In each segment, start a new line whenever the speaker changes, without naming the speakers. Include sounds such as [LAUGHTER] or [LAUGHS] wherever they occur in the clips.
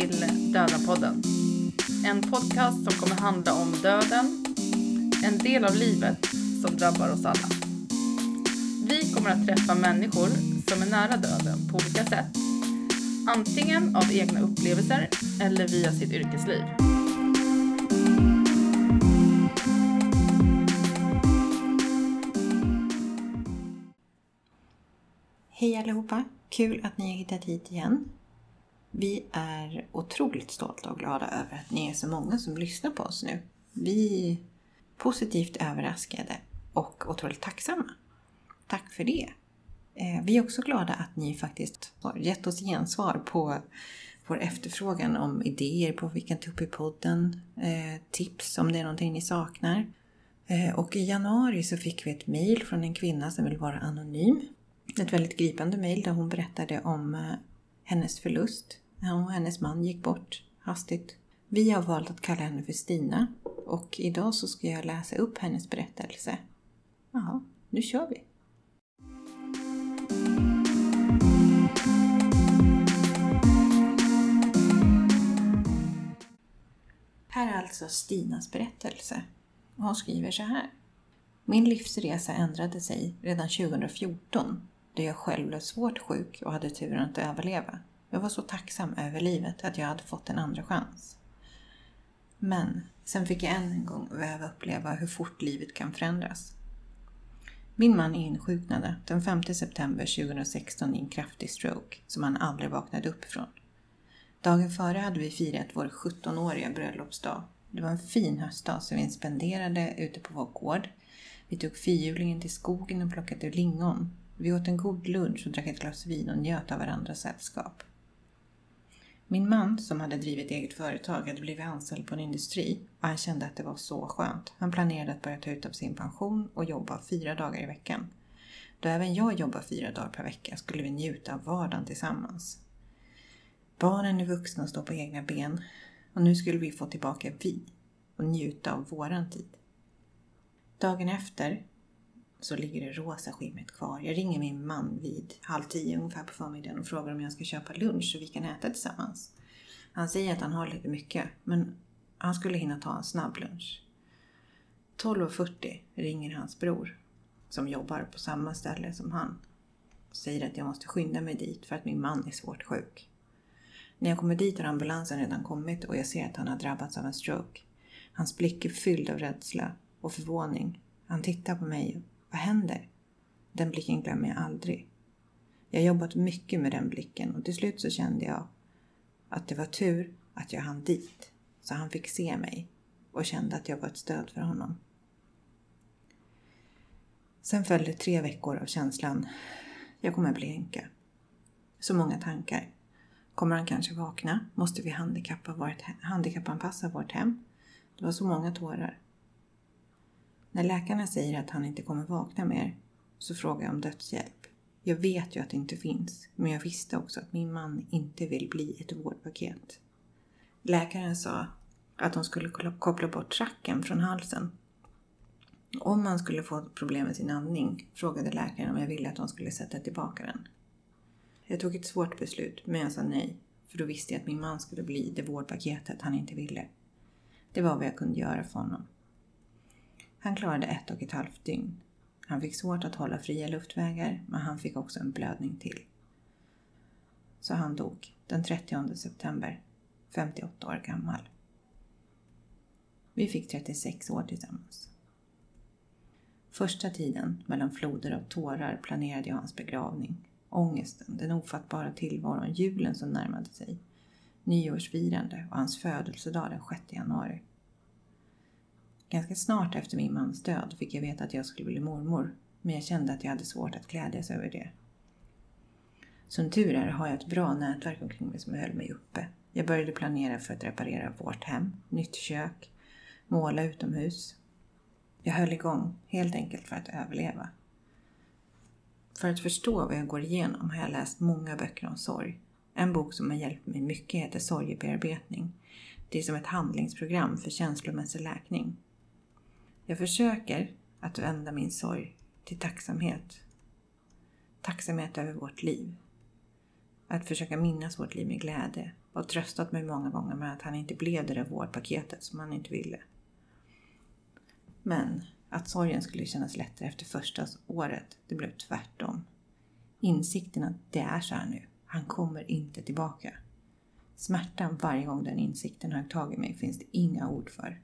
Till Döda-podden. En podcast som kommer handla om döden, en del av livet som drabbar oss alla. Vi kommer att träffa människor som är nära döden på olika sätt. Antingen av egna upplevelser eller via sitt yrkesliv.
Hej allihopa! Kul att ni har hittat hit igen. Vi är otroligt stolta och glada över att ni är så många som lyssnar på oss nu. Vi är positivt överraskade och otroligt tacksamma. Tack för det! Eh, vi är också glada att ni faktiskt har gett oss gensvar på vår efterfrågan om idéer på vilken vi upp i podden, eh, tips om det är någonting ni saknar. Eh, och i januari så fick vi ett mail från en kvinna som vill vara anonym. Ett väldigt gripande mail där hon berättade om hennes förlust. Hon och hennes man gick bort hastigt. Vi har valt att kalla henne för Stina och idag så ska jag läsa upp hennes berättelse. Jaha, nu kör vi! Här är alltså Stinas berättelse. Hon skriver så här. Min livsresa ändrade sig redan 2014 då jag själv blev svårt sjuk och hade turen att överleva. Jag var så tacksam över livet att jag hade fått en andra chans. Men sen fick jag än en gång behöva uppleva hur fort livet kan förändras. Min man insjuknade den 5 september 2016 i en kraftig stroke som han aldrig vaknade upp ifrån. Dagen före hade vi firat vår 17-åriga bröllopsdag. Det var en fin höstdag som vi spenderade ute på vår gård. Vi tog fyrhjulingen till skogen och plockade lingon. Vi åt en god lunch och drack ett glas vin och njöt av varandras sällskap. Min man, som hade drivit eget företag, hade blivit anställd på en industri och han kände att det var så skönt. Han planerade att börja ta ut av sin pension och jobba fyra dagar i veckan. Då även jag jobbar fyra dagar per vecka skulle vi njuta av vardagen tillsammans. Barnen är vuxna och står på egna ben och nu skulle vi få tillbaka vi och njuta av våran tid. Dagen efter så ligger det rosa skimmet kvar. Jag ringer min man vid halv tio ungefär på förmiddagen och frågar om jag ska köpa lunch så vi kan äta tillsammans. Han säger att han har lite mycket, men han skulle hinna ta en snabb lunch. 12.40 ringer hans bror, som jobbar på samma ställe som han, och säger att jag måste skynda mig dit för att min man är svårt sjuk. När jag kommer dit har ambulansen redan kommit och jag ser att han har drabbats av en stroke. Hans blick är fylld av rädsla och förvåning. Han tittar på mig vad händer? Den blicken glömmer jag aldrig. Jag har jobbat mycket med den blicken och till slut så kände jag att det var tur att jag hann dit så han fick se mig och kände att jag var ett stöd för honom. Sen följde tre veckor av känslan jag kommer bli änka. Så många tankar. Kommer han kanske vakna? Måste vi handikappa vårt, handikappanpassa vårt hem? Det var så många tårar. När läkarna säger att han inte kommer vakna mer så frågar jag om dödshjälp. Jag vet ju att det inte finns, men jag visste också att min man inte vill bli ett vårdpaket. Läkaren sa att de skulle koppla bort tracken från halsen. Om man skulle få problem med sin andning frågade läkaren om jag ville att de skulle sätta tillbaka den. Jag tog ett svårt beslut, men jag sa nej, för då visste jag att min man skulle bli det vårdpaketet han inte ville. Det var vad jag kunde göra för honom. Han klarade ett och ett halvt dygn. Han fick svårt att hålla fria luftvägar, men han fick också en blödning till. Så han dog den 30 september, 58 år gammal. Vi fick 36 år tillsammans. Första tiden, mellan floder av tårar, planerade jag hans begravning. Ångesten, den ofattbara tillvaron, julen som närmade sig, nyårsfirande och hans födelsedag den 6 januari. Ganska snart efter min mans död fick jag veta att jag skulle bli mormor, men jag kände att jag hade svårt att glädjas över det. Som tur är har jag ett bra nätverk omkring mig som höll mig uppe. Jag började planera för att reparera vårt hem, nytt kök, måla utomhus. Jag höll igång, helt enkelt för att överleva. För att förstå vad jag går igenom har jag läst många böcker om sorg. En bok som har hjälpt mig mycket heter Sorgebearbetning. Det är som ett handlingsprogram för känslomässig läkning. Jag försöker att vända min sorg till tacksamhet. Tacksamhet över vårt liv. Att försöka minnas vårt liv med glädje och tröstat mig många gånger med att han inte blev det där vårdpaketet som han inte ville. Men att sorgen skulle kännas lättare efter första året, det blev tvärtom. Insikten att det är så här nu, han kommer inte tillbaka. Smärtan varje gång den insikten har tagit mig finns det inga ord för.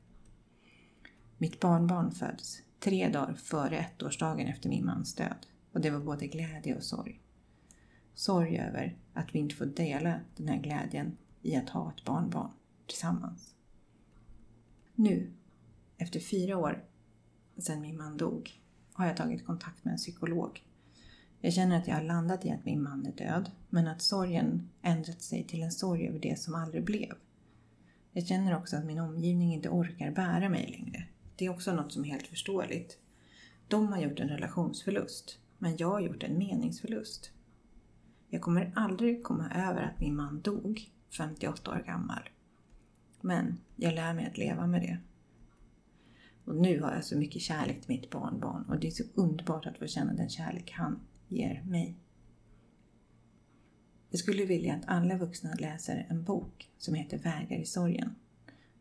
Mitt barnbarn föds tre dagar före ettårsdagen efter min mans död och det var både glädje och sorg. Sorg över att vi inte får dela den här glädjen i att ha ett barnbarn tillsammans. Nu, efter fyra år sedan min man dog, har jag tagit kontakt med en psykolog. Jag känner att jag har landat i att min man är död, men att sorgen ändrat sig till en sorg över det som aldrig blev. Jag känner också att min omgivning inte orkar bära mig längre. Det är också något som är helt förståeligt. De har gjort en relationsförlust, men jag har gjort en meningsförlust. Jag kommer aldrig komma över att min man dog, 58 år gammal. Men jag lär mig att leva med det. Och nu har jag så mycket kärlek till mitt barnbarn och det är så underbart att få känna den kärlek han ger mig. Jag skulle vilja att alla vuxna läser en bok som heter Vägar i sorgen.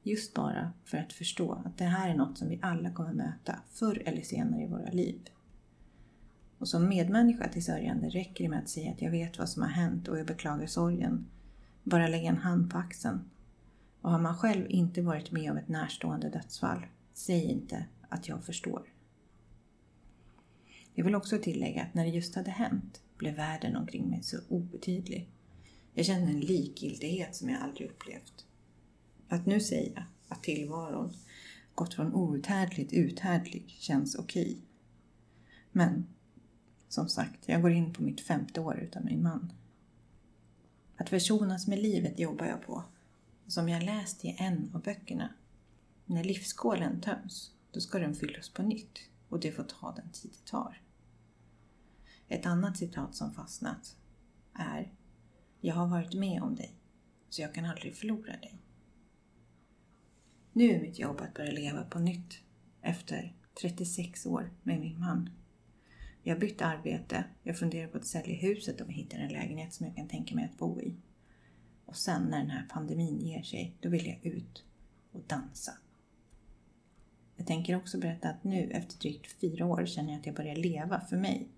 Just bara för att förstå att det här är något som vi alla kommer möta förr eller senare i våra liv. Och som medmänniska till sörjande räcker det med att säga att jag vet vad som har hänt och jag beklagar sorgen. Bara lägga en hand på axeln. Och har man själv inte varit med om ett närstående dödsfall, säg inte att jag förstår. Jag vill också tillägga att när det just hade hänt blev världen omkring mig så obetydlig. Jag kände en likgiltighet som jag aldrig upplevt. Att nu säga att tillvaron gått från outhärdligt uthärdlig känns okej. Men som sagt, jag går in på mitt femte år utan min man. Att försonas med livet jobbar jag på. Som jag läst i en av böckerna. När livsskålen töms, då ska den fyllas på nytt och det får ta den tid det tar. Ett annat citat som fastnat är Jag har varit med om dig, så jag kan aldrig förlora dig. Nu är mitt jobb att börja leva på nytt efter 36 år med min man. Jag har bytt arbete, jag funderar på att sälja huset om jag hittar en lägenhet som jag kan tänka mig att bo i. Och sen när den här pandemin ger sig, då vill jag ut och dansa. Jag tänker också berätta att nu efter drygt fyra år känner jag att jag börjar leva för mig.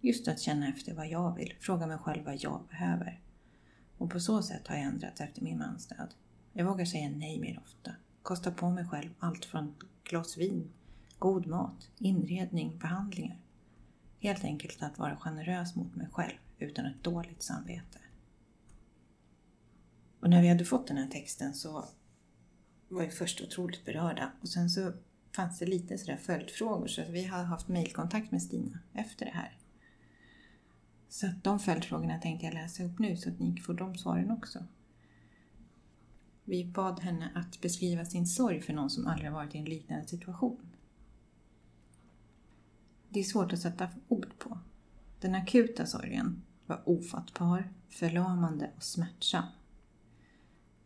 Just att känna efter vad jag vill, fråga mig själv vad jag behöver. Och på så sätt har jag ändrats efter min mans död. Jag vågar säga nej mer ofta. Kosta på mig själv allt från glas vin, god mat, inredning, behandlingar. Helt enkelt att vara generös mot mig själv utan ett dåligt samvete. Och när vi hade fått den här texten så var vi först otroligt berörda och sen så fanns det lite sådär följdfrågor så att vi har haft mejlkontakt med Stina efter det här. Så att de följdfrågorna tänkte jag läsa upp nu så att ni får de svaren också. Vi bad henne att beskriva sin sorg för någon som aldrig varit i en liknande situation. Det är svårt att sätta ord på. Den akuta sorgen var ofattbar, förlamande och smärtsam.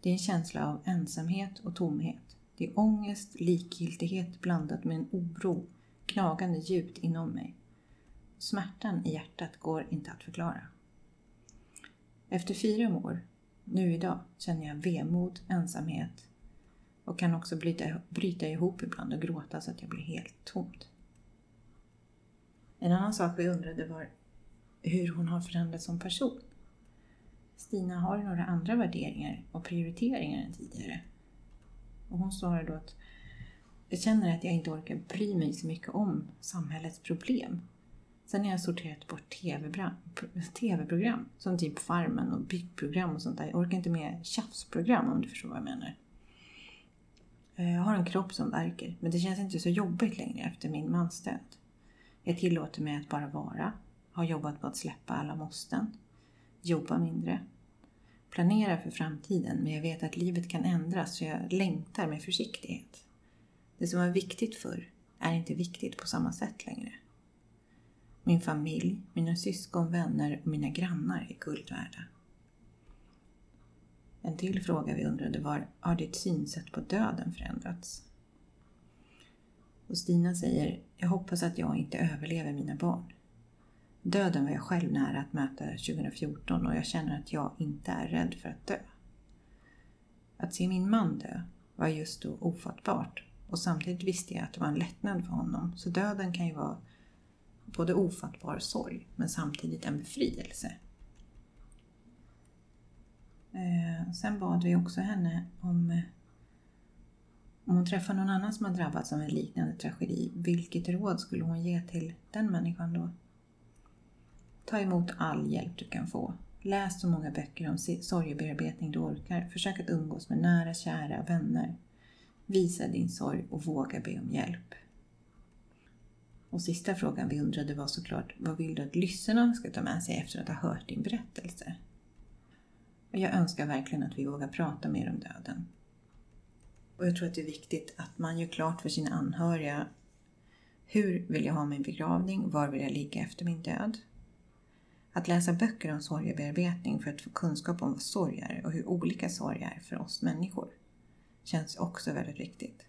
Det är en känsla av ensamhet och tomhet. Det är ångest, likgiltighet blandat med en oro, knagande djupt inom mig. Smärtan i hjärtat går inte att förklara. Efter fyra år, nu idag, känner jag vemod, ensamhet och kan också bryta, bryta ihop ibland och gråta så att jag blir helt tomt. En annan sak vi undrade var hur hon har förändrats som person. Stina har några andra värderingar och prioriteringar än tidigare. Och hon svarade då att jag känner att jag inte orkar bry mig så mycket om samhällets problem. Sen har jag sorterat bort tv-program, som typ Farmen och byggprogram och sånt där. Jag orkar inte med tjafsprogram om du förstår vad jag menar. Eh, jag har en kropp som verkar, men det känns inte så jobbigt längre efter min mans död. Jag tillåter mig att bara vara, har jobbat på att släppa alla måsten, jobba mindre, planera för framtiden men jag vet att livet kan ändras så jag längtar med försiktighet. Det som var viktigt förr är inte viktigt på samma sätt längre. Min familj, mina syskon, vänner och mina grannar är guld värda. En till fråga vi undrade var, har ditt synsätt på döden förändrats? Och Stina säger, jag hoppas att jag inte överlever mina barn. Döden var jag själv nära att möta 2014 och jag känner att jag inte är rädd för att dö. Att se min man dö var just då ofattbart och samtidigt visste jag att det var en lättnad för honom. Så döden kan ju vara både ofattbar sorg men samtidigt en befrielse. Eh, sen bad vi också henne om om hon träffar någon annan som har drabbats av en liknande tragedi, vilket råd skulle hon ge till den människan då? Ta emot all hjälp du kan få. Läs så många böcker om sorgebearbetning du orkar. Försök att umgås med nära, kära, vänner. Visa din sorg och våga be om hjälp. Och sista frågan vi undrade var såklart, vad vill du att lyssnarna ska ta med sig efter att ha hört din berättelse? Jag önskar verkligen att vi vågar prata mer om döden. Och jag tror att det är viktigt att man gör klart för sina anhöriga hur vill jag ha min begravning? Var vill jag ligga efter min död? Att läsa böcker om sorgebearbetning för att få kunskap om vad sorg är och hur olika sorg är för oss människor känns också väldigt viktigt.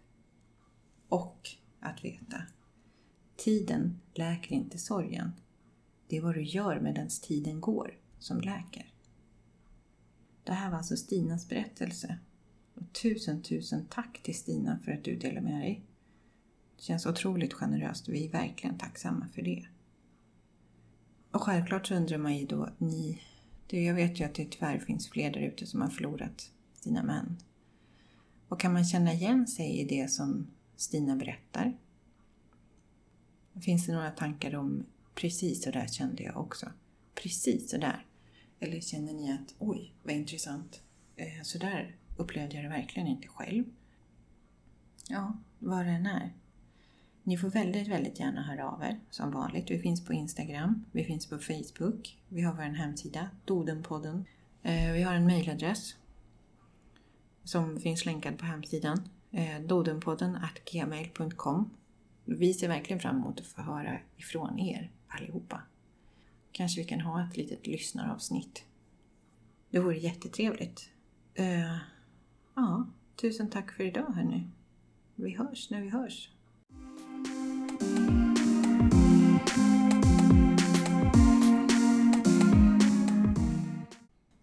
Och att veta, tiden läker inte sorgen. Det är vad du gör medan tiden går som läker. Det här var alltså Stinas berättelse. Och tusen, tusen tack till Stina för att du delar med dig. Det känns otroligt generöst och vi är verkligen tacksamma för det. Och självklart så undrar man ju då, ni, det, jag vet ju att det tyvärr finns fler där ute som har förlorat sina män. Och kan man känna igen sig i det som Stina berättar? Finns det några tankar om precis så där kände jag också? Precis så där. Eller känner ni att oj, vad intressant. Eh, så där upplevde jag det verkligen inte själv. Ja, vad det än är. Ni får väldigt, väldigt gärna höra av er som vanligt. Vi finns på Instagram, vi finns på Facebook, vi har vår hemsida, Dodenpodden. Eh, vi har en mejladress som finns länkad på hemsidan, eh, dodenpodden gmail.com. Vi ser verkligen fram emot att få höra ifrån er allihopa. Kanske vi kan ha ett litet lyssnaravsnitt. Det vore jättetrevligt. Uh, ja, tusen tack för idag hörni. Vi hörs när vi hörs.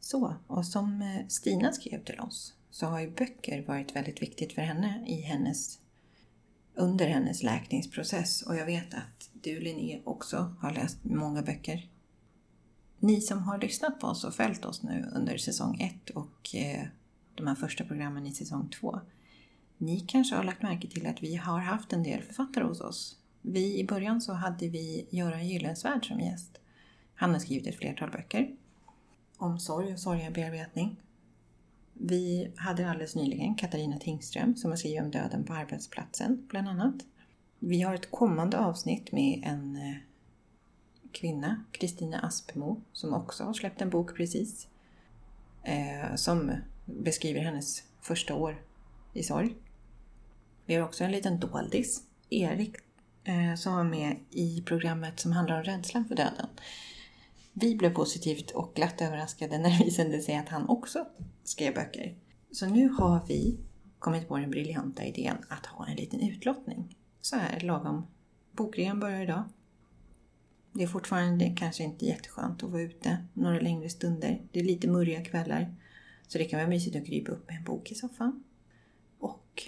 Så, och som eh, Stina skrev till oss så har ju böcker varit väldigt viktigt för henne i hennes, under hennes läkningsprocess. Och jag vet att du Linné också har läst många böcker. Ni som har lyssnat på oss och följt oss nu under säsong 1 och eh, de här första programmen i säsong 2. Ni kanske har lagt märke till att vi har haft en del författare hos oss. Vi, I början så hade vi Göran Gyllensvärd som gäst. Han har skrivit ett flertal böcker om sorg och sorgebearbetning. Vi hade alldeles nyligen Katarina Tingström som har skrivit om döden på arbetsplatsen, bland annat. Vi har ett kommande avsnitt med en eh, kvinna, Kristina Aspemo, som också har släppt en bok precis. Eh, som beskriver hennes första år i sorg. Vi har också en liten doldis, Erik, eh, som var med i programmet som handlar om rädslan för döden. Vi blev positivt och glatt överraskade när det visade sig att han också skrev böcker. Så nu har vi kommit på den briljanta idén att ha en liten utlottning. Så här lagom. Bokrean börjar idag. Det är fortfarande kanske inte jätteskönt att vara ute några längre stunder. Det är lite murriga kvällar. Så det kan vara mysigt att krypa upp med en bok i soffan. Och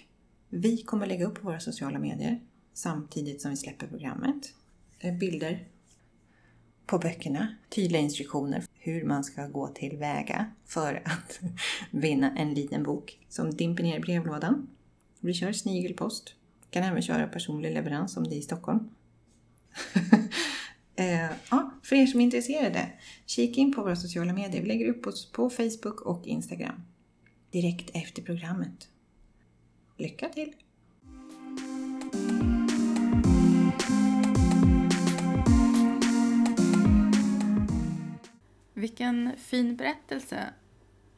vi kommer lägga upp på våra sociala medier samtidigt som vi släpper programmet. Eh, bilder på böckerna, tydliga instruktioner hur man ska gå tillväga för att [LAUGHS] vinna en liten bok som dimper ner i brevlådan. Vi kör snigelpost. Kan även köra personlig leverans om det är i Stockholm. [LAUGHS] eh, ja, för er som är intresserade, kika in på våra sociala medier. Vi lägger upp oss på Facebook och Instagram direkt efter programmet. Lycka till!
Vilken fin berättelse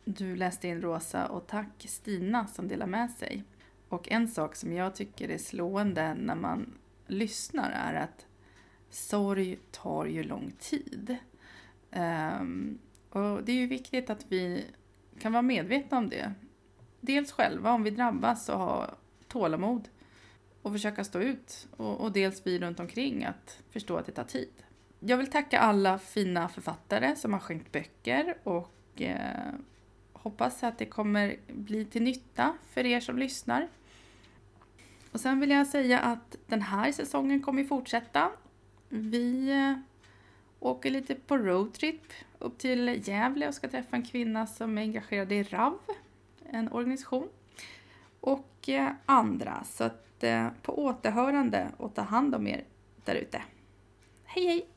du läste in Rosa och tack Stina som delar med sig. Och en sak som jag tycker är slående när man lyssnar är att sorg tar ju lång tid. Um, och det är ju viktigt att vi kan vara medvetna om det. Dels själva om vi drabbas och ha tålamod och försöka stå ut. Och, och dels vi runt omkring att förstå att det tar tid. Jag vill tacka alla fina författare som har skänkt böcker och eh, hoppas att det kommer bli till nytta för er som lyssnar. Och sen vill jag säga att den här säsongen kommer fortsätta. Vi eh, åker lite på roadtrip upp till Gävle och ska träffa en kvinna som är engagerad i RAV, en organisation. Och eh, andra. Så att eh, på återhörande och ta hand om er där ute. Hej hej!